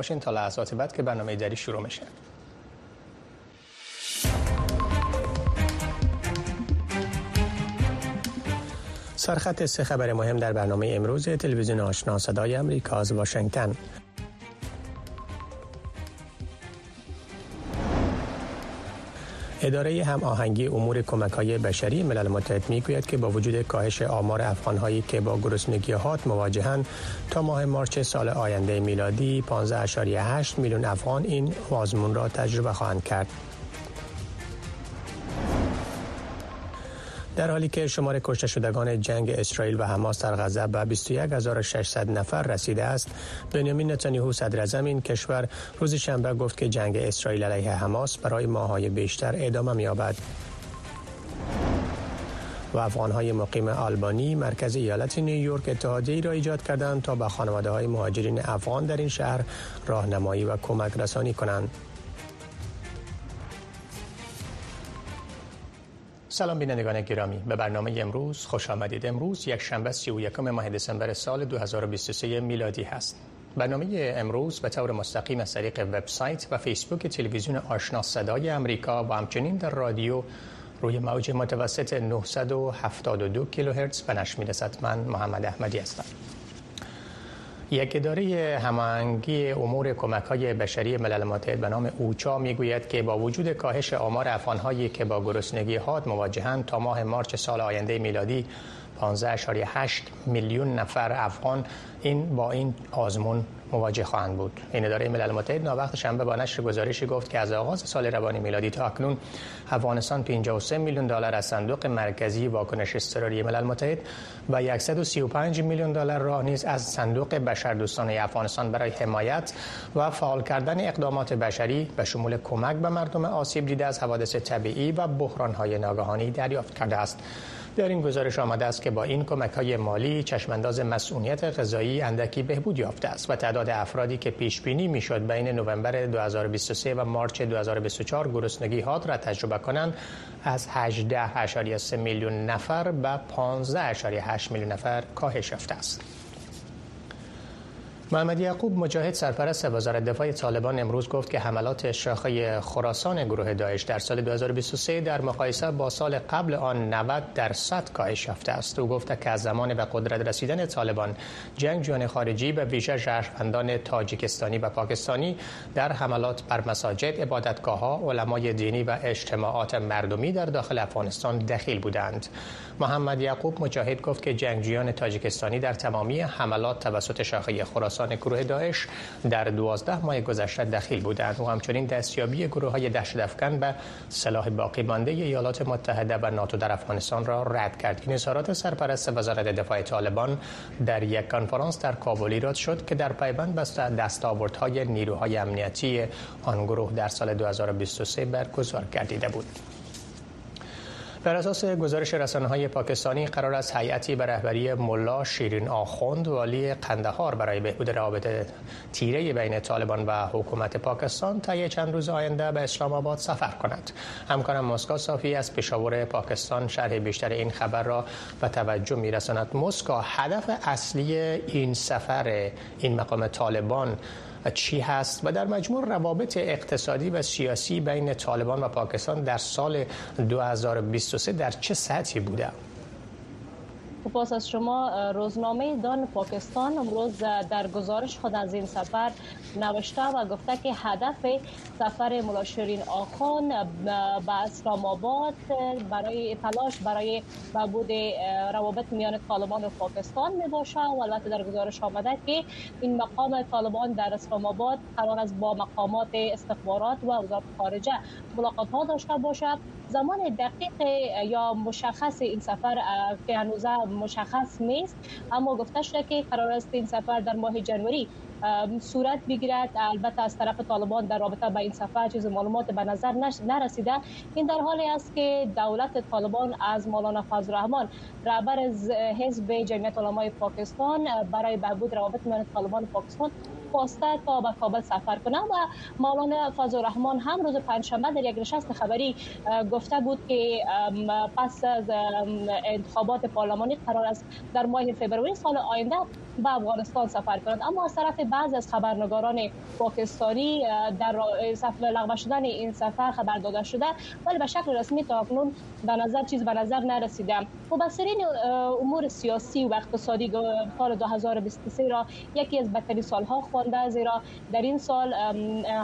باشین تا لحظات بعد که برنامه دری شروع میشه. سرخط سه خبر مهم در برنامه امروز تلویزیون آشنا صدای امریکا از واشنگتن. اداره هم آهنگی امور کمک های بشری ملل متحد می گوید که با وجود کاهش آمار افغان که با گرسنگی هات مواجهند تا ماه مارچ سال آینده میلادی 15.8 میلیون افغان این آزمون را تجربه خواهند کرد. در حالی که شمار کشته شدگان جنگ اسرائیل و حماس در غزه به 21600 نفر رسیده است بنیامین نتانیاهو صدر این کشور روز شنبه گفت که جنگ اسرائیل علیه حماس برای ماههای بیشتر ادامه می‌یابد و افغانهای مقیم آلبانی مرکز ایالت نیویورک اتحادیه را ایجاد کردند تا به خانواده های مهاجرین افغان در این شهر راهنمایی و کمک رسانی کنند. سلام بینندگان گرامی. به برنامه امروز خوش آمدید. امروز یک شنبه 31 ماه دسامبر سال 2023 میلادی هست. برنامه امروز به طور مستقیم از طریق وبسایت و فیسبوک تلویزیون آشنا صدای امریکا و همچنین در رادیو روی موج متوسط 972 کیلوهرتز به نشر می‌رسد. من محمد احمدی هستم. یک اداره هماهنگی امور کمک های بشری ملل متحد به نام اوچا می‌گوید که با وجود کاهش آمار افغانهایی که با گرسنگی حاد مواجهند تا ماه مارچ سال آینده میلادی 15.8 میلیون نفر افغان این با این آزمون مواجه خواهند بود این اداره ملل متحد ناوقت شنبه با نشر گزارشی گفت که از آغاز سال روانی میلادی تا اکنون افغانستان 53 میلیون دلار از صندوق مرکزی واکنش اضطراری ملل متحد و 135 میلیون دلار را نیز از صندوق بشردوستانه افغانستان برای حمایت و فعال کردن اقدامات بشری به شمول کمک به مردم آسیب دیده از حوادث طبیعی و بحران‌های ناگهانی دریافت کرده است. در این گزارش آمده است که با این کمک های مالی چشمانداز مسئولیت غذایی اندکی بهبود یافته است و تعداد افرادی که پیش بینی می‌شد بین نوامبر 2023 و مارچ 2024 گرسنگی هات را تجربه کنند از 18.3 میلیون نفر به 15.8 میلیون نفر کاهش یافته است. محمد یعقوب مجاهد سرپرست وزارت دفاع طالبان امروز گفت که حملات شاخه خراسان گروه داعش در سال 2023 در مقایسه با سال قبل آن 90 درصد کاهش یافته است. او گفت که از زمان به قدرت رسیدن طالبان جنگجویان خارجی به ویژه شهروندان تاجیکستانی و پاکستانی در حملات بر مساجد، عبادتگاه‌ها، علمای دینی و اجتماعات مردمی در داخل افغانستان دخیل بودند. محمد یعقوب مجاهد گفت که جنگجویان تاجیکستانی در تمامی حملات توسط شاخه خراسان افغانستان گروه داعش در دوازده ماه گذشته دخیل بودند و همچنین دستیابی گروه های دشت افکن به سلاح باقی مانده ایالات متحده و ناتو در افغانستان را رد کرد. این اظهارات سرپرست وزارت دفاع طالبان در یک کنفرانس در کابل ایراد شد که در پیوند به دستاوردهای نیروهای امنیتی آن گروه در سال 2023 برگزار گردیده بود. بر اساس گزارش رسانه های پاکستانی قرار است هیئتی به رهبری ملا شیرین آخوند والی قندهار برای بهبود روابط تیره بین طالبان و حکومت پاکستان طی چند روز آینده به اسلام آباد سفر کند. همکارم مسکا صافی از پشاور پاکستان شرح بیشتر این خبر را به توجه میرساند. مسکا هدف اصلی این سفر این مقام طالبان چی هست و در مجموع روابط اقتصادی و سیاسی بین طالبان و پاکستان در سال 2023 در چه سطحی بوده؟ سپاس از شما روزنامه دان پاکستان امروز در گزارش خود از این سفر نوشته و گفته که هدف سفر ملاشرین آخان به اسلام آباد برای تلاش برای بهبود روابط میان طالبان و پاکستان می باشه و البته در گزارش آمده که این مقام طالبان در اسلام آباد قرار است با مقامات استخبارات و وزارت خارجه ملاقات ها داشته باشد. زمان دقیق یا مشخص این سفر که هنوز مشخص نیست اما گفته شده که قرار است این سفر در ماه جنوری صورت بگیرد. البته از طرف طالبان در رابطه با این سفر چیز معلومات به نظر نرسیده. این در حالی است که دولت طالبان از مولانا فضل الرحمن رهبر حزب جمعیت علمای پاکستان برای بهبود روابط میان طالبان پاکستان خواسته تا به کابل سفر کنه. و مولانا فضل الرحمن هم روز پنجشنبه در یک نشست خبری گفته بود که پس از انتخابات پارلمانی قرار است در ماه فوریه سال آینده به افغانستان سفر کنند. اما از طرف بعض از خبرنگاران پاکستانی در لغو شدن این سفر خبر داده شده ولی به شکل رسمی تا اکنون به نظر چیز به نظر نرسیده. مبصرین امور سیاسی و اقتصادی سال 2023 را یکی از بدترین سالها خوانده زیرا در این سال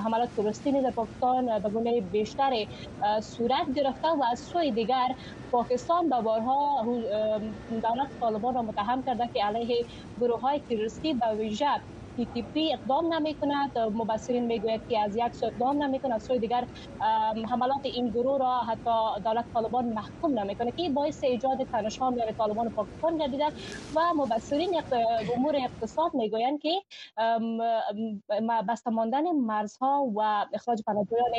حملات تروریستی در پاکستان به گونه بیشتر صورت گرفته و از سوی دیگر پاکستان به بارها دولت طالبان را متهم کرده که علیه گروه های تروریستی به ویژه پی اقدام نمی کند مبصرین می‌گوید که از یک سو اقدام نمی کند سوی دیگر حملات این گروه را حتی دولت طالبان محکوم نمی کند که باعث ایجاد تنش‌ها میان طالبان پاکستان گردیده و مبصرین امور اقتصاد می‌گویند که بسته ماندن مرزها و اخراج پناهجویان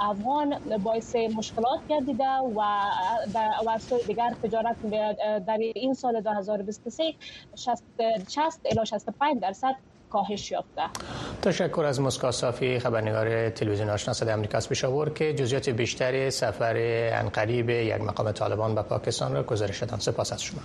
افغان باعث مشکلات گردیده و و سوی دیگر تجارت در این سال 2023 60 60 الی 65 درصد کاهش یافته. تشکر از مسکا صافی خبرنگار تلویزیون آشنا صدای آمریکا از پیشاور که جزئیات بیشتری سفر انقریب یک مقام طالبان به پاکستان را گزارش دادن. سپاس از شما.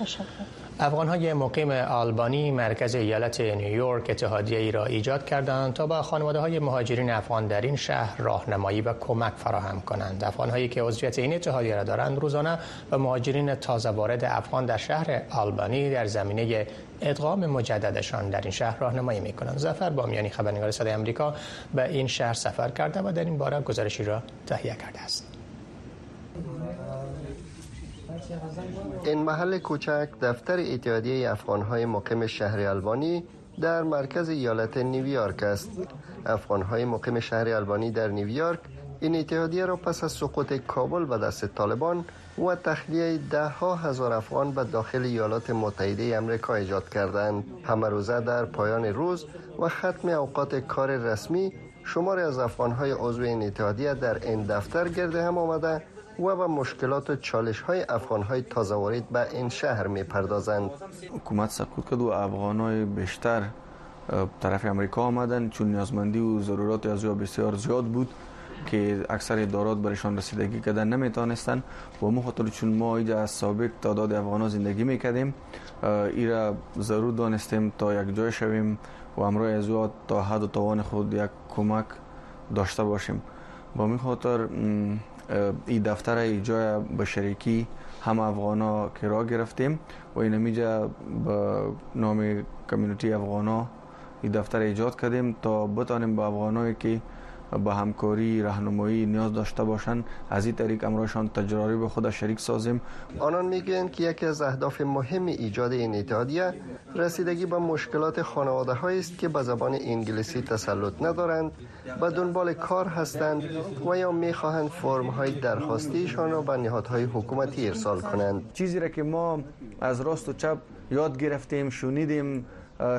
تشکر. افغان های مقیم آلبانی مرکز ایالت نیویورک اتحادیه ای را ایجاد کردند تا به خانواده های مهاجرین افغان در این شهر راهنمایی و کمک فراهم کنند. افغان هایی که عضویت این اتحادیه را دارند روزانه به مهاجرین تازه وارد افغان در شهر آلبانی در زمینه ادغام مجددشان در این شهر راهنمایی می کنند. زفر بامیانی خبرنگار صدای آمریکا به این شهر سفر کرده و در این باره گزارشی را تهیه کرده است. این محل کوچک دفتر اتحادیه افغانهای مقیم شهر البانی در مرکز ایالت نیویورک است. افغانهای مقیم شهر البانی در نیویورک این اتحادیه را پس از سقوط کابل به دست طالبان و تخلیه ده ها هزار افغان به داخل ایالات متحده امریکا ایجاد کردند. همه روزه در پایان روز و ختم اوقات کار رسمی شماری از افغانهای عضو این اتحادیه در این دفتر گرده هم آمده و به مشکلات و چالش های افغان های تازه وارد به این شهر می پردازند حکومت سقوط کرد و افغان های بیشتر طرف امریکا آمدن چون نیازمندی و ضرورات از بسیار زیاد بود که اکثر ادارات برشان رسیدگی کردن نمی‌تونستن. و مو خاطر چون ما اینجا از سابق تعداد افغان زندگی می‌کردیم ایرا ضرور دانستیم تا یک جای شویم و امروز از تا حد و توان خود یک کمک داشته باشیم. با می خاطر این دفتر ایجای به شریکی هم افغانا که را گرفتیم و این میجا به نام کمیونیتی افغانا این دفتر ایجاد کردیم تا بتانیم به افغانایی که با همکاری راهنمایی نیاز داشته باشند. از این طریق امرایشان تجاری به خود شریک سازیم. آنان می‌گویند که یکی از اهداف مهم ایجاد این اتحادیه رسیدگی به مشکلات خانواده است که به زبان انگلیسی تسلط ندارند به دنبال کار هستند و یا می‌خواهند فرم های درخواستیشان را به نهادهای حکومتی ارسال کنند. چیزی را که ما از راست و چپ یاد گرفتیم شنیدیم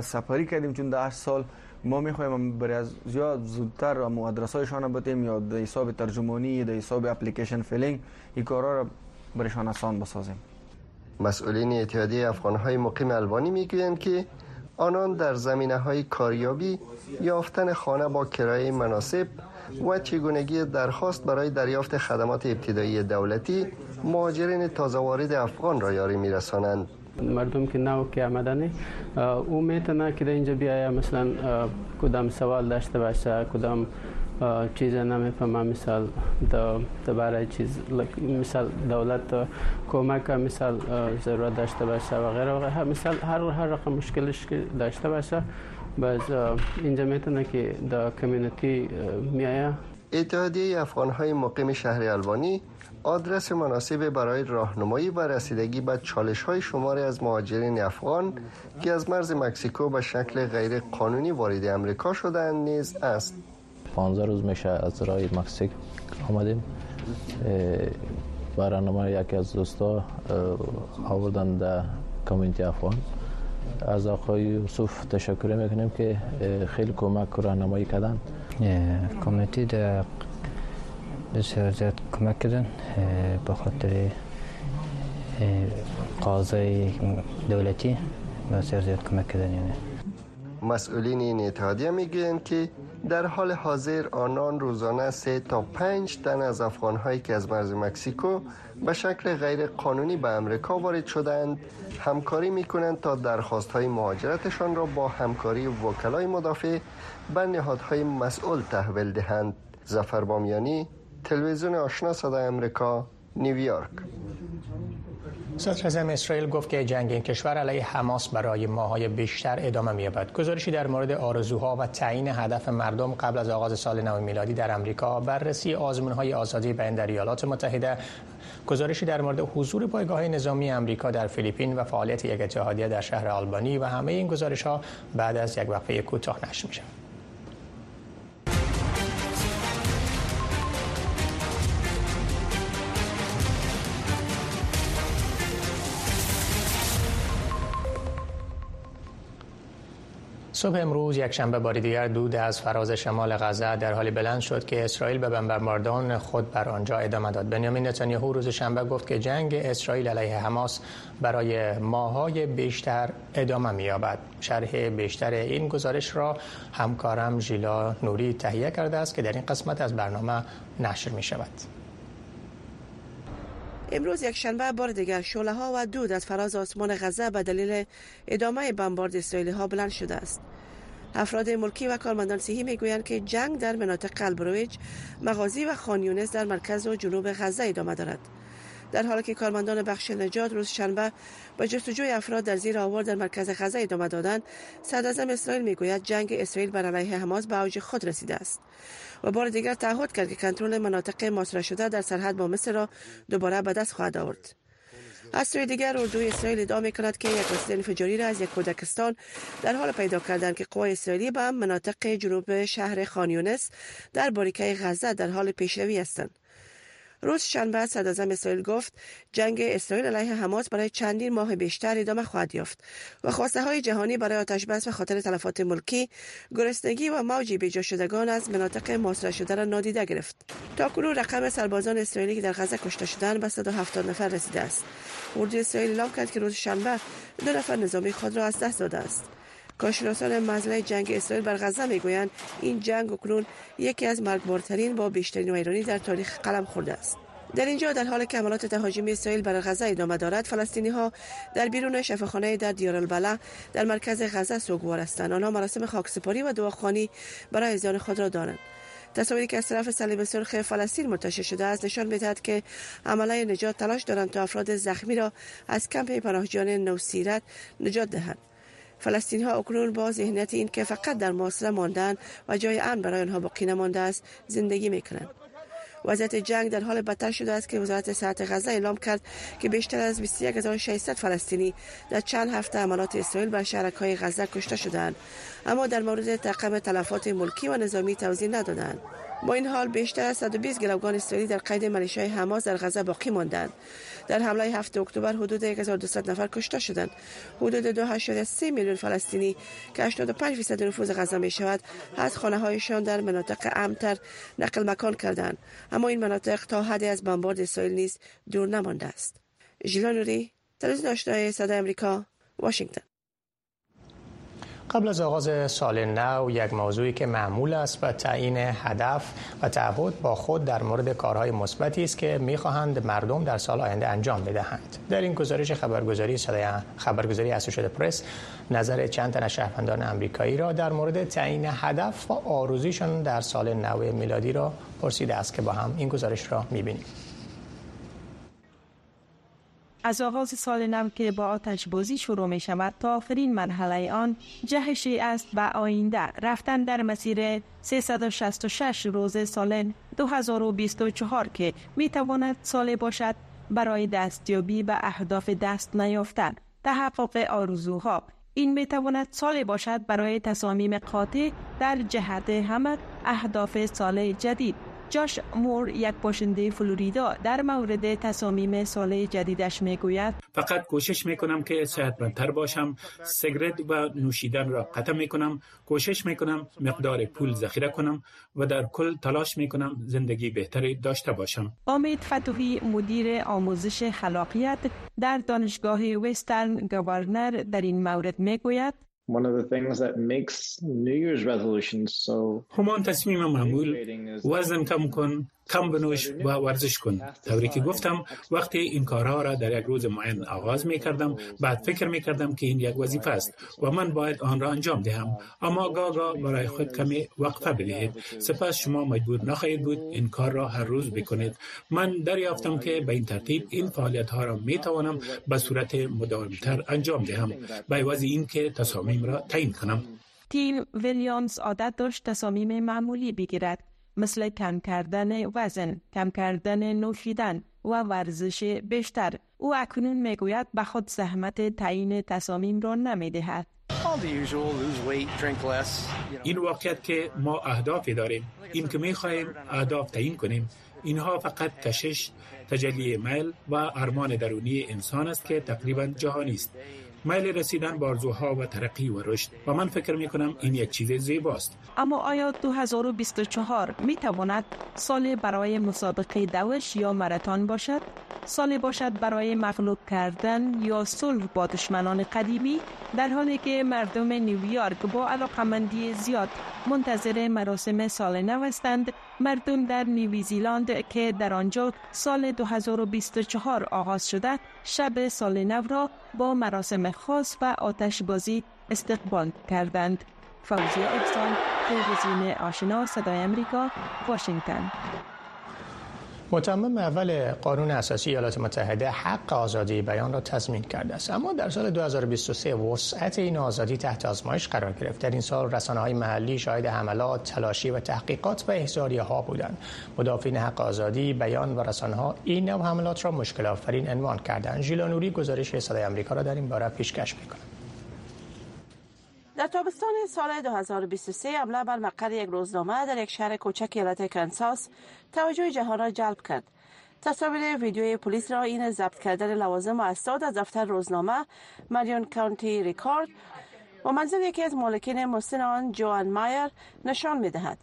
سپری کردیم چون ده سال ما می‌خوایم برای از زیاد زودتر و ادرس هایشان بتیم یا در حساب ترجمانی در حساب اپلیکیشن فیلینگ این کارا را برایشان آسان بسازیم. مسئولین اتحادیه افغان های مقیم البانی می‌گویند که آنان در زمینه های کاریابی یافتن خانه با کرایه مناسب و چگونگی درخواست برای دریافت خدمات ابتدایی دولتی مهاجرین تازه وارد افغان را یاری میرسانند. مردم که نو که آمدنه او میتونه که اینجا بیاید مثلا کدام سوال داشته باشه کدام چیز نمیفهمم مثال برای چیز مثال دولت کمک مثال ضرورت داشته باشه و غیره و غیره. مثال هر هر رقم مشکلش که داشته باشه باز اینجا میتونه که در کمیونیتی میایه اتحادیه افغان های مقیم شهر البانی آدرس مناسب برای راهنمایی و رسیدگی به چالش های شماری از مهاجرین افغان که از مرز مکزیکو به شکل غیر قانونی وارد امریکا شدن نیز است. 15 روز میشه از راه مکزیک آمدیم. برنامه یکی از دوستا آوردن در کمیونیتی افغان. از آقای یوسف تشکر می‌کنیم که خیلی کمک راهنمایی کردن. کمیونیتی در بسیار زیاد کمک کردن به خاطر قاضی دولتی بسیار زیاد کمک کردن یعنی. مسئولین این اتحادیه می‌گویند که در حال حاضر آنان روزانه سه تا پنج تن از افغانهایی که از مرز مکسیکو به شکل غیر قانونی به امریکا وارد شدند همکاری می کنند تا درخواست های مهاجرتشان را با همکاری وکلای مدافع به نهادهای مسئول تحویل دهند. زفر بامیانی تلویزیون آشنا صدای امریکا نیویورک صدر اسرائیل گفت که جنگ این کشور علیه حماس برای ماهای بیشتر ادامه می‌یابد. گزارشی در مورد آرزوها و تعیین هدف مردم قبل از آغاز سال نو میلادی در امریکا، بررسی آزمون‌های آزادی بین در ایالات متحده، گزارشی در مورد حضور پایگاه نظامی امریکا در فیلیپین و فعالیت یک اتحادیه در شهر آلبانی و همه این گزارش‌ها بعد از یک وقفه کوتاه نشر. صبح امروز یک شنبه بار دیگر دود از فراز شمال غزه در حالی بلند شد که اسرائیل به بمباران خود بر آنجا ادامه داد. بنیامین نتانیاهو روز شنبه گفت که جنگ اسرائیل علیه حماس برای ماهای بیشتر ادامه می‌یابد. شرح بیشتر این گزارش را همکارم ژیلا نوری تهیه کرده است که در این قسمت از برنامه نشر می شود. امروز یک شنبه بار دیگر شعله ها و دود از فراز آسمان غزه به دلیل ادامه بمبارد اسرائیلی ها بلند شده است. افراد ملکی و کارمندان صحی می‌گویند که جنگ در مناطق قلبرویج مغازی و خانیونس در مرکز و جنوب غزه ادامه دارد. در حالی که کارمندان بخش نجات روز شنبه با جستجوی افراد در زیر آوار در مرکز غزه ادامه دادند صدر اسرائیل می‌گوید جنگ اسرائیل بر علیه حماس به اوج خود رسیده است. و بار دیگر تعهد کرد که کنترل مناطق محاصره شده در سرحد با مصر را دوباره به دست خواهد آورد. از سوی دیگر اردوی اسرائیل ادعا می کند که یک وسیله انفجاری را از یک کودکستان در حال پیدا کردن که قوای اسرائیلی به مناطق جنوب شهر خانیونس در باریکه غزه در حال پیشروی هستند. روز شنبه صدر اسرائیل گفت جنگ اسرائیل علیه حماس برای چندین ماه بیشتر ادامه خواهد یافت و خواسته های جهانی برای آتش بس و خاطر تلفات ملکی گرسنگی و موجی بیجا شدگان از مناطق محاصره شده را نادیده گرفت. تا کنون رقم سربازان اسرائیلی که در غزه کشته شدند به 170 نفر رسیده است. اردوی اسرائیل اعلام کرد که روز شنبه دو نفر نظامی خود را از دست داده است. کارشناسان مسئله جنگ اسرائیل بر غزه می‌گویند این جنگ اکنون یکی از مرگبارترین با بیشترین ویرانی در تاریخ قلم خورده است. در اینجا در حال که حملات تهاجمی اسرائیل بر غزه ادامه دارد فلسطینی ها در بیرون شفاخانه در دیار البلا در مرکز غزه سوگوار هستند. آنها مراسم خاکسپاری و دعاخوانی برای ازیان خود را دارند. تصاویری که از طرف صلیب سرخ فلسطین منتشر شده است نشان می‌دهد که عمله نجات تلاش دارند تا افراد زخمی را از کمپ پناهجویان نوسیرت نجات دهند. فلسطینی ها اکنون با ذهنیت این که فقط در محاصره ماندن و جای امن برای آنها باقی نمانده است زندگی می‌کنند. وضعیت جنگ در حال بدتر شده است که وزارت صحت غزه اعلام کرد که بیشتر از 21600 فلسطینی در چند هفته عملات اسرائیل بر شهرک های غزه کشته شدند اما در مورد تقم تلفات ملکی و نظامی توضیح ندادند با این حال بیشتر از 120 گروگان اسرائیلی در قید ملیشای حماس در غزه باقی ماندند. در حمله 7 اکتبر حدود 1200 نفر کشته شدند. حدود 2.3 میلیون فلسطینی که 85 درصد نفوذ غزه می شود از خانه هایشان در مناطق امتر نقل مکان کردند. اما این مناطق تا حدی از بمبارد اسرائیل نیز دور نمانده است. ژیلانوری تلویزیون آشنای صدای آمریکا واشنگتن. قبل از آغاز سال نو یک موضوعی که معمول است و تعیین هدف و تعهد با خود در مورد کارهای مثبتی است که می‌خواهند مردم در سال آینده انجام بدهند. در این گزارش خبرگزاری صدای خبرگزاری اسوشیتد پرس نظر چند تن شهروندان آمریکایی را در مورد تعیین هدف و آرزویشان در سال نو میلادی را پرسیده است که با هم این گزارش را می‌بینیم. از آغاز سال نو که با آتش بازی شروع می شود تا آخرین مرحله آن جهشی است به آینده. رفتن در مسیر 366 روز سال 2024 که می تواند سال باشد برای دستیابی به اهداف دست نیافتن. تحقق آرزوها. این می تواند سال باشد برای تصامیم قاطع در جهت همه اهداف سال جدید. جاش مور یک باشنده فلوریدا در مورد تصامیم سال جدیدش می‌گوید. فقط کوشش می‌کنم که صحتمندتر باشم سیگرت و نوشیدن را قطع می‌کنم کوشش می‌کنم مقدار پول ذخیره کنم و در کل تلاش می‌کنم زندگی بهتری داشته باشم. امید فتوحی مدیر آموزش خلاقیت در دانشگاه وسترن گورنر در این مورد می‌گوید. همان تصمیم معمول وزن کم کن کم بنوش و ورزش کن. طوری که گفتم وقتی این کارها را در یک روز معین آغاز می کردم بعد فکر می کردم که این یک وظیفه است و من باید آن را انجام دهم. اما گاگا برای خود کمی وقفه بدهید. سپس شما مجبور نخواهید بود این کار را هر روز بکنید. من دریافتم که به این ترتیب این فعالیت ها را می توانم به صورت مداومتر انجام دهم. به عوض این که تصامیم را تعیین کنم. تیم ویلیامز عادت داشت تصامیم معمولی بگیرد. مثل کم کردن وزن، کم کردن نوشیدن و ورزش بیشتر. او اکنون می‌گوید به خود زحمت تعیین تصامیم را نمی‌دهد. این واقعیت که ما اهدافی داریم این که می خواهیم اهداف تعیین کنیم اینها فقط کشش تجلی میل و ارمان درونی انسان است که تقریبا جهانی است میل رسیدن به و ترقی و رشد. و من فکر می کنم این یک چیز زیباست. اما آیا 2024 می تواند سال برای مسابقه دوش یا مراتون باشد؟ سالی باشد برای مغلوب کردن یا صلح با دشمنان قدیمی؟ در حالی که مردم نیویورک با علاقمندی زیاد منتظر مراسم سال نو هستند مردم در نیوزیلند که در آنجا سال 2024 آغاز شده شب سال نو را با مراسم خاص و آتش بازی استقبال کردند. فوزی اکسان تلویزیون آشنا صدای امریکا واشنگتن. متمم اول قانون اساسی ایالات متحده حق آزادی بیان را تضمین کرده است. اما در سال 2023 وسعت این آزادی تحت آزمایش قرار گرفت. در این سال رسانه های محلی شاهد حملات تلاشی و تحقیقات و احضاریه ها بودند. مدافعین حق آزادی بیان و رسانه ها این نوع حملات را مشکل آفرین عنوان کردند. ژیلا نوری گزارش صدای آمریکا را در این باره پیشکش می‌کند. در تابستان سال 2023 حمله بر مقر یک روزنامه در یک شهر کوچک ایالت کنساس توجه جهان را جلب کرد. تصاویر ویدیوی پلیس را این ضبط کردن لوازم و اسناد از دفتر روزنامه مریون کانتی ریکارد و منزل یکی از مالکین مسن آن جوان مایر نشان می دهد.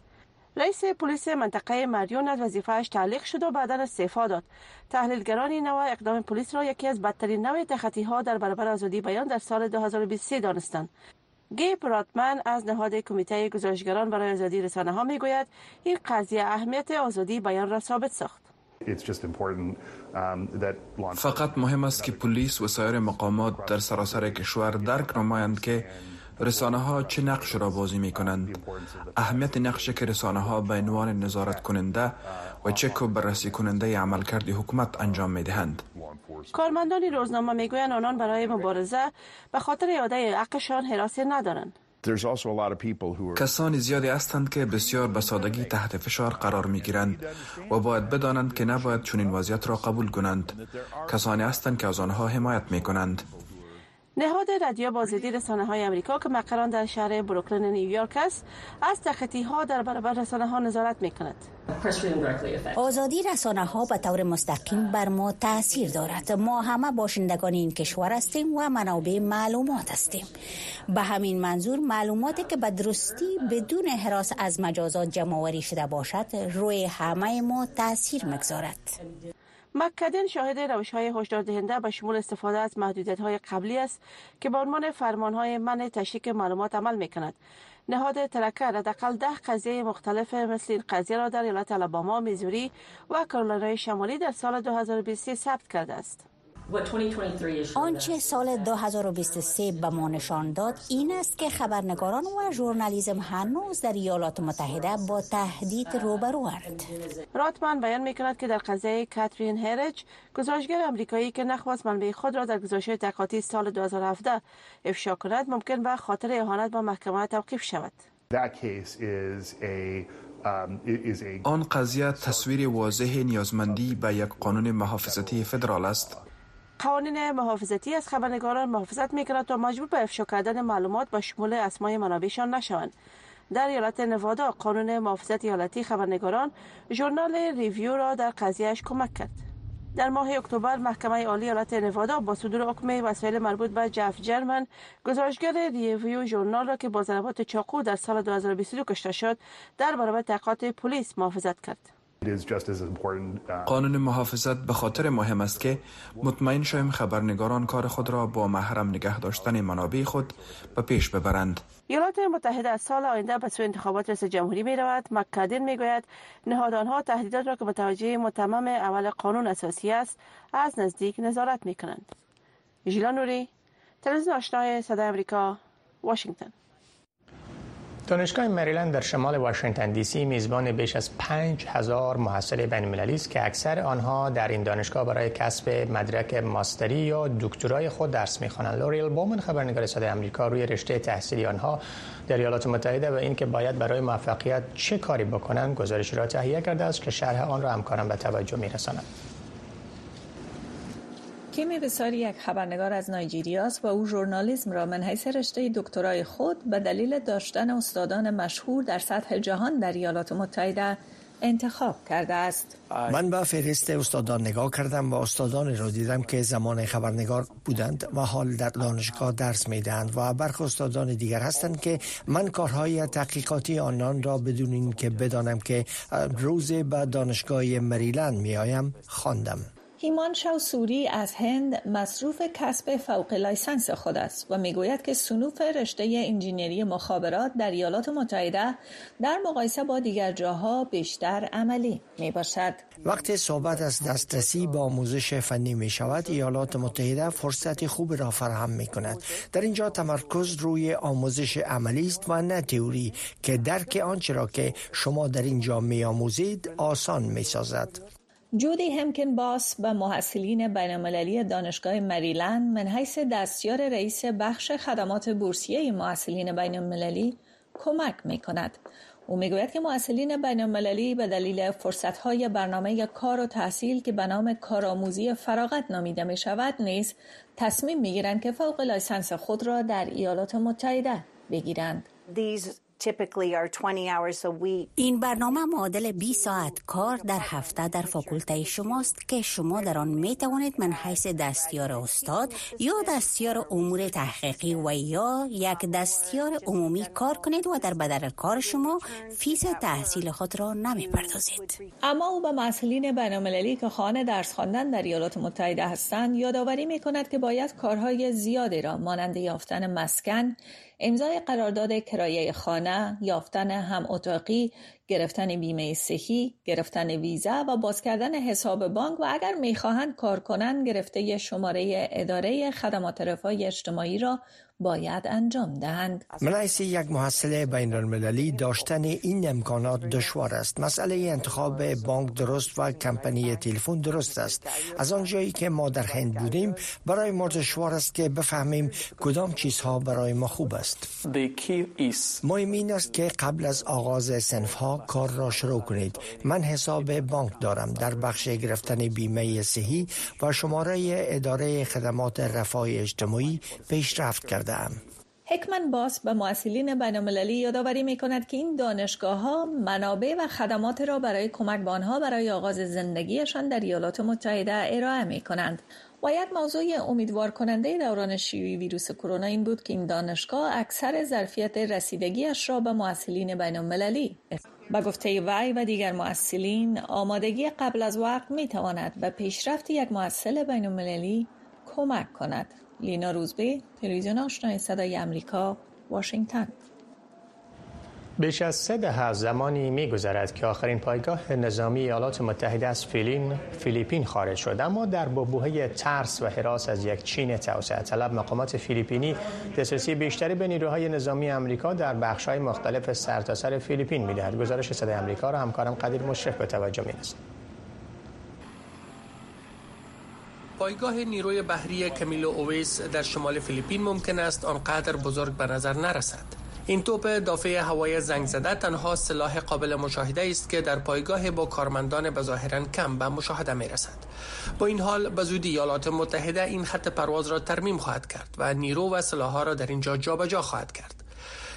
رئیس پلیس منطقه مریون از وظیفهش تعلیق شد و بعدا استعفا داد. تحلیلگران این نوع اقدام پلیس را یکی از بدترین نوع تخطی ها در برابر آزادی بیان در سال 2023 دانستند. گیب راتمن از نهاد کمیته گزارشگران برای آزادی رسانه ها می گوید این قضیه اهمیت آزادی بیان را ثابت ساخت. Um, فقط مهم است که پلیس و سایر مقامات در سراسر کشور درک نمایند که رسانه ها چه نقش را بازی می کنند اهمیت نقش که رسانه ها به عنوان نظارت کننده و چک و بررسی کننده عملکرد حکومت انجام می دهند کارمندان روزنامه می‌گویند آنان برای مبارزه به خاطر اعاده حقشان حراسی ندارند. کسانی زیادی هستند که بسیار به سادگی تحت فشار قرار می گیرند و باید بدانند که نباید چنین وضعیت را قبول کنند. کسانی هستند که از آنها حمایت می کنند نهاد رادیو بازدید رسانه های امریکا که مقران در شهر بروکلین نیویورک است از تخطی ها در برابر رسانه ها نظارت می کند آزادی رسانه ها به طور مستقیم بر ما تاثیر دارد. ما همه باشندگان این کشور هستیم و منابع معلومات هستیم. به همین منظور معلوماتی که به درستی بدون حراس از مجازات جمع شده باشد روی همه ما تاثیر مگذارد مکدن شاهد روش های هشدار دهنده به شمول استفاده از محدودیت های قبلی است که به عنوان فرمان های من تشریک معلومات عمل می کند. نهاد ترکر حداقل ده قضیه مختلف مثل این قضیه را در ایالت الاباما، میزوری و کارولینای شمالی در سال 2020 ثبت کرده است. آنچه سال 2023 به ما نشان داد این است که خبرنگاران و ژورنالیسم هنوز در ایالات متحده با تهدید روبروند. راتمن بیان می‌کند که در قضیه کاترین هرج گزارشگر امریکایی که نخواست منبع خود را در گزارش تحقیقاتی سال 2017 افشا کند ممکن به خاطر اهانت با محکمه توقیف شود. um, آن قضیه تصویر واضح نیازمندی به یک قانون محافظتی فدرال است قوانین محافظتی از خبرنگاران محافظت می‌کند تا مجبور به افشا کردن معلومات به شمول اسمای منابعشان نشوند. در ایالت نوادا قانون محافظت ایالتی خبرنگاران ژورنال ریویو را در قضیه‌اش کمک کرد. در ماه اکتبر محکمه عالی ایالت نوادا با صدور حکم وسایل مربوط به جف جرمن گزارشگر ریویو ژورنال را که با ضربات چاقو در سال 2022 کشته شد در برابر تحقیقات پلیس محافظت کرد. قانون محافظت به خاطر مهم است که مطمئن شویم خبرنگاران کار خود را با محرم نگه داشتن منابع خود به پیش ببرند. ایالات متحده از سال آینده به سوی انتخابات رئیس جمهوری می رود مکادین می گوید نهادانها تهدیدات را که متوجه متمم اول قانون اساسی است از نزدیک نظارت می کنند ژیلا نوری تلویزیون آشنای صدای امریکا واشنگتن. دانشگاه مریلند در شمال واشنگتن دی سی میزبان بیش از 5000 محصل بین است که اکثر آنها در این دانشگاه برای کسب مدرک ماستری یا دکترای خود درس می‌خوانند. لوریل بومن خبرنگار صدای آمریکا روی رشته تحصیلی آنها در ایالات متحده و اینکه باید برای موفقیت چه کاری بکنند گزارش را تهیه کرده است که شرح آن را همکارم به توجه میرساند. کیمی بساری یک خبرنگار از نایجیریاست و او ژورنالیسم را من حیث رشته دکترای خود به دلیل داشتن استادان مشهور در سطح جهان در ایالات متحده انتخاب کرده است من به فهرست استادان نگاه کردم و استادان را دیدم که زمان خبرنگار بودند و حال در دانشگاه درس می‌دهند و برخ استادان دیگر هستند که من کارهای تحقیقاتی آنان را بدون این که بدانم که روزی به دانشگاه مریلند می آیم خواندم. هیمان سوری از هند مصروف کسب فوق لیسانس خود است و می‌گوید که سنوف رشته انجینری مخابرات در ایالات متحده در مقایسه با دیگر جاها بیشتر عملی می باشد. وقتی صحبت از دسترسی به آموزش فنی می شود ایالات متحده فرصت خوب را فراهم می کند در اینجا تمرکز روی آموزش عملی است و نه تئوری که درک آنچه را که شما در اینجا می آموزید آسان می سازد جودی همکن باس به محصلین بینالمللی دانشگاه مریلند من حیث دستیار رئیس بخش خدمات بورسیه محصلین بینالمللی کمک می کند. او می‌گوید که محصلین بینالمللی به دلیل فرصتهای برنامه کار و تحصیل که به نام کارآموزی فراغت نامیده می شود نیز تصمیم می گیرند که فوق لیسانس خود را در ایالات متحده بگیرند. این برنامه معادل 20 ساعت کار در هفته در فاکولته شماست که شما در آن می توانید من حیث دستیار استاد یا دستیار امور تحقیقی و یا یک دستیار عمومی کار کنید و در بدل کار شما فیس تحصیل خود را نمی پردازید اما او به محصلین بین‌المللی که خواهان درس خواندن در ایالات متحده هستند یادآوری می کند که باید کارهای زیادی را مانند یافتن مسکن امضای قرارداد کرایه خانه، یافتن هم اتاقی، گرفتن بیمه صحی، گرفتن ویزا و باز کردن حساب بانک و اگر می‌خواهند کار کنند گرفته شماره اداره خدمات رفاه اجتماعی را باید انجام دهند. من یک محصل بین المللی داشتن این امکانات دشوار است. مسئله انتخاب بانک درست و کمپانی تلفن درست است. از آنجایی که ما در هند بودیم برای ما دشوار است که بفهمیم کدام چیزها برای ما خوب است. مهم این است که قبل از آغاز سنف ها کار را شروع کنید. من حساب بانک دارم در بخش گرفتن بیمه صحی و شماره اداره خدمات رفاه اجتماعی پیشرفت کرد کردم. هکمن باس به معسلین بینالمللی یادآوری می کند که این دانشگاه ها منابع و خدمات را برای کمک به آنها برای آغاز زندگیشان در ایالات متحده ارائه می کنند. باید موضوع امیدوار کننده دوران شیوعی ویروس کرونا این بود که این دانشگاه اکثر ظرفیت رسیدگیش را به معسلین بین المللی با گفته وی و دیگر معسلین آمادگی قبل از وقت می تواند به پیشرفت یک معسل بین المللی کمک کند. لینا روزبه تلویزیون آشنای صدای امریکا واشنگتن. بیش از سه دهه زمانی می گذرد که آخرین پایگاه نظامی ایالات متحده از فیلین فیلیپین خارج شد. اما در ببوهه ترس و حراس از یک چین توسعه طلب مقامات فیلیپینی دسترسی بیشتری به نیروهای نظامی امریکا در بخش‌های مختلف سرتاسر سر فیلیپین می‌دهد. گزارش صدای امریکا را همکارم قدیر مشرف به توجه می‌رساند. پایگاه نیروی بحری کمیلو اویس در شمال فیلیپین ممکن است آنقدر بزرگ به نظر نرسد. این توپ دافع هوای زنگ زده تنها سلاح قابل مشاهده است که در پایگاه با کارمندان بظاهرا کم به مشاهده می رسد. با این حال به زودی ایالات متحده این خط پرواز را ترمیم خواهد کرد و نیرو و سلاحها را در اینجا جابجا جا خواهد کرد.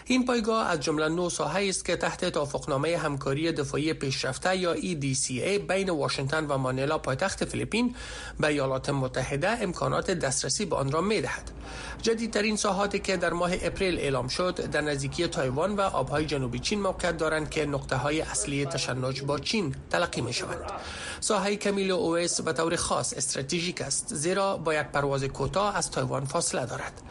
این پایگاه از جمله نه ساحه است که تحت توافقنامه همکاری دفاعی پیشرفته یا EDCA بین واشنگتن و مانیلا پایتخت فیلیپین به ایالات متحده امکانات دسترسی به آن را می دهد. جدیدترین ساحاتی که در ماه اپریل اعلام شد در نزدیکی تایوان و آبهای جنوبی چین موقعیت دارند که نقطه های اصلی تشنج با چین تلقی می شوند. ساحه کمیل اویس به طور خاص استراتژیک است زیرا با یک پرواز کوتاه از تایوان فاصله دارد.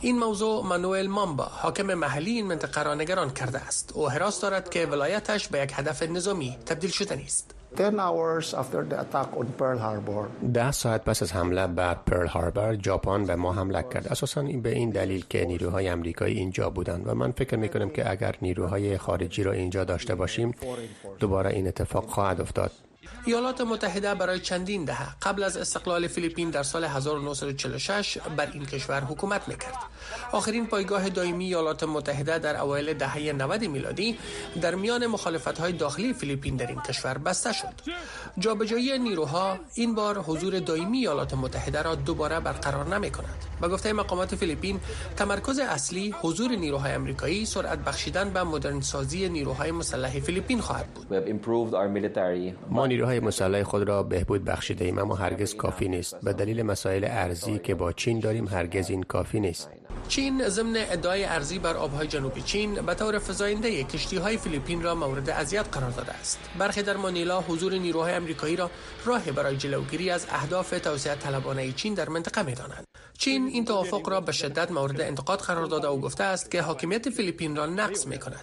این موضوع مانوئل مامبا حاکم محلی این منطقه را نگران کرده است. او حراس دارد که ولایتش به یک هدف نظامی تبدیل شده نیست. ده ساعت پس از حمله بر پرل هاربر ژاپن به ما حمله کرد. اساسا به این دلیل که نیروهای امریکایی اینجا بودند و من فکر می کنم که اگر نیروهای خارجی را اینجا داشته باشیم دوباره این اتفاق خواهد افتاد. ایالات متحده برای چندین دهه قبل از استقلال فیلیپین در سال 1946 بر این کشور حکومت می‌کرد. آخرین پایگاه دائمی ایالات متحده در اوایل دهه 90 میلادی در میان مخالفت های داخلی فیلیپین در این کشور بسته شد. جابجایی نیروها این بار حضور دائمی ایالات متحده را دوباره برقرار نمی کند. به گفته مقامات فیلیپین تمرکز اصلی حضور نیروهای امریکایی سرعت بخشیدن به مدرن سازی نیروهای مسلح فیلیپین خواهد بود. ما نیروهای مسلح خود را بهبود بخشیده ایم اما هرگز کافی نیست. به دلیل مسائل ارضی که با چین داریم هرگز این کافی نیست. چین ضمن ادعای ارضی بر آبهای جنوبی چین به طور فزاینده کشتی های فیلیپین را مورد اذیت قرار داده است. برخی در مانیلا حضور نیروهای امریکایی را راهی برای جلوگیری از اهداف توسعه طلبانه چین در منطقه می‌دانند. چین این توافق را به شدت مورد انتقاد قرار داده و گفته است که حاکمیت فیلیپین را نقض می کند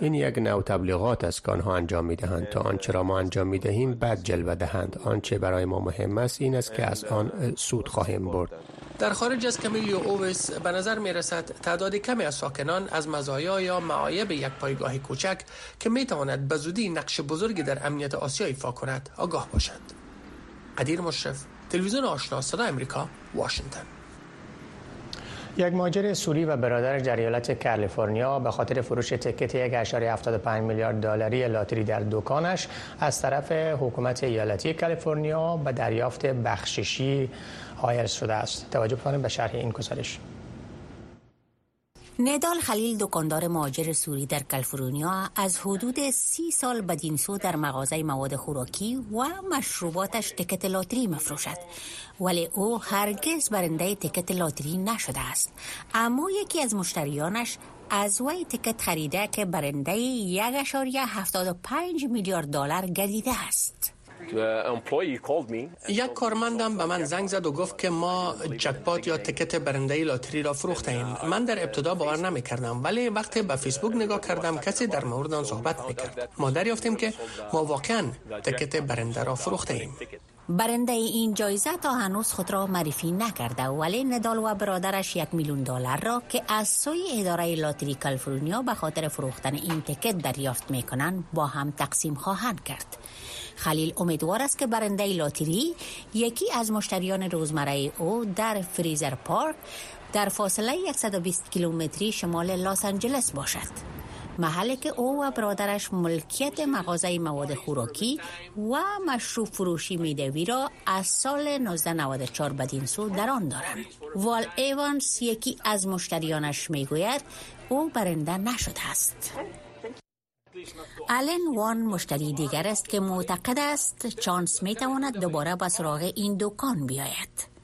این یک نوع تبلیغات است که آنها انجام می دهند تا آنچه را ما انجام می دهیم بد جلوه دهند. آنچه برای ما مهم است این است که از آن سود خواهیم برد. در خارج از کمیلیو اوویس به نظر می رسد تعداد کمی از ساکنان از مزایا یا معایب یک پایگاه کوچک که می تواند به زودی نقش بزرگی در امنیت آسیا ایفا کند. آگاه باشند. قدیر مشرف. تلویزیون آشنا صدا امریکا واشنگتن. یک ماجر سوری و برادر در ایالت کالیفرنیا به خاطر فروش تکت 1.75 میلیارد دلاری لاتری در دکانش از طرف حکومت ایالتی کالیفرنیا به دریافت بخششی حائل شده است. توجه کنیم به شرح این گزارش. ندال خلیل دکاندار مهاجر سوری در کالیفرنیا از حدود سی سال بدین سو در مغازه مواد خوراکی و مشروباتش تکت لاتری مفروشد. ولی او هرگز برنده تکت لاتری نشده است. اما یکی از مشتریانش از وی تکت خریده که برنده یک پنج میلیارد دلار گردیده است. یک کارمندم به من زنگ زد و گفت که ما جکپات یا تکت برنده لاتری را فروخته ایم من در ابتدا باور نمی کردم ولی وقتی به فیسبوک نگاه کردم کسی در مورد آن صحبت می کرد ما دریافتیم که ما واقعا تکت برنده را فروخته ایم برنده این جایزه تا هنوز خود را معرفی نکرده ولی ندال و برادرش یک میلیون دلار را که از سوی اداره لاتری کالیفرنیا به خاطر فروختن این تکت دریافت می کنند با هم تقسیم خواهند کرد. خلیل امیدوار است که برنده لاتری یکی از مشتریان روزمره او در فریزر پارک در فاصله 120 کیلومتری شمال لس آنجلس باشد. محلی که او و برادرش ملکیت مغازه مواد خوراکی و مشروب فروشی میدوی را از سال 1994 بدین سو در آن دارند. وال ایوانس یکی از مشتریانش می‌گوید او برنده نشده است. آلن وان مشتری دیگر است که معتقد است چانس می تواند دوباره به سراغ این دکان بیاید.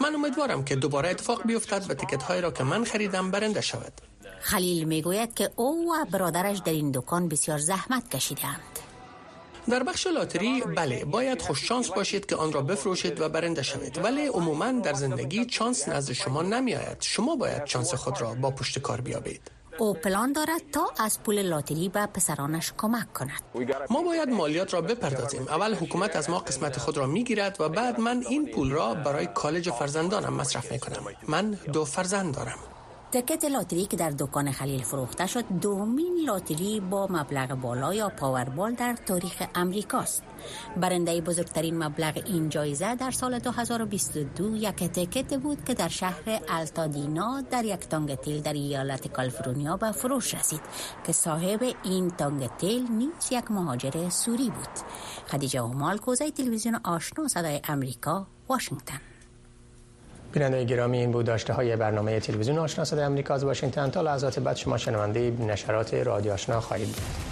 من امیدوارم که دوباره اتفاق بیفتد و تکت هایی را که من خریدم برنده شود. خلیل می‌گوید که او و برادرش در این دکان بسیار زحمت کشیدند. در بخش لاتری بله باید خوش شانس باشید که آن را بفروشید و برنده شوید. ولی عموما در زندگی چانس نزد شما نمی آید شما باید چانس خود را با پشت کار بیابید. او پلان دارد تا از پول لاتری به پسرانش کمک کند. ما باید مالیات را بپردازیم. اول حکومت از ما قسمت خود را می‌گیرد و بعد من این پول را برای کالج فرزندانم مصرف می کنم من دو فرزند دارم. تکت لاتری که در دکان خلیل فروخته شد دومین لاتری با مبلغ بالا یا پاوربال در تاریخ امریکاست. برنده بزرگترین مبلغ این جایزه در سال 2022 یک تکت بود که در شهر التادینا در یک تانگتیل در ایالت کالیفرنیا به فروش رسید که صاحب این تانگتیل نیز یک مهاجر سوری بود. خدیجه همال کوزه تلویزیون آشنا صدای امریکا واشنگتن. بیننده گرامی این بود داشته های برنامه تلویزیون آشنا صدای آمریکا از واشنگتن. تا لحظات بعد شما شنونده نشرات رادیو آشنا خواهید بود.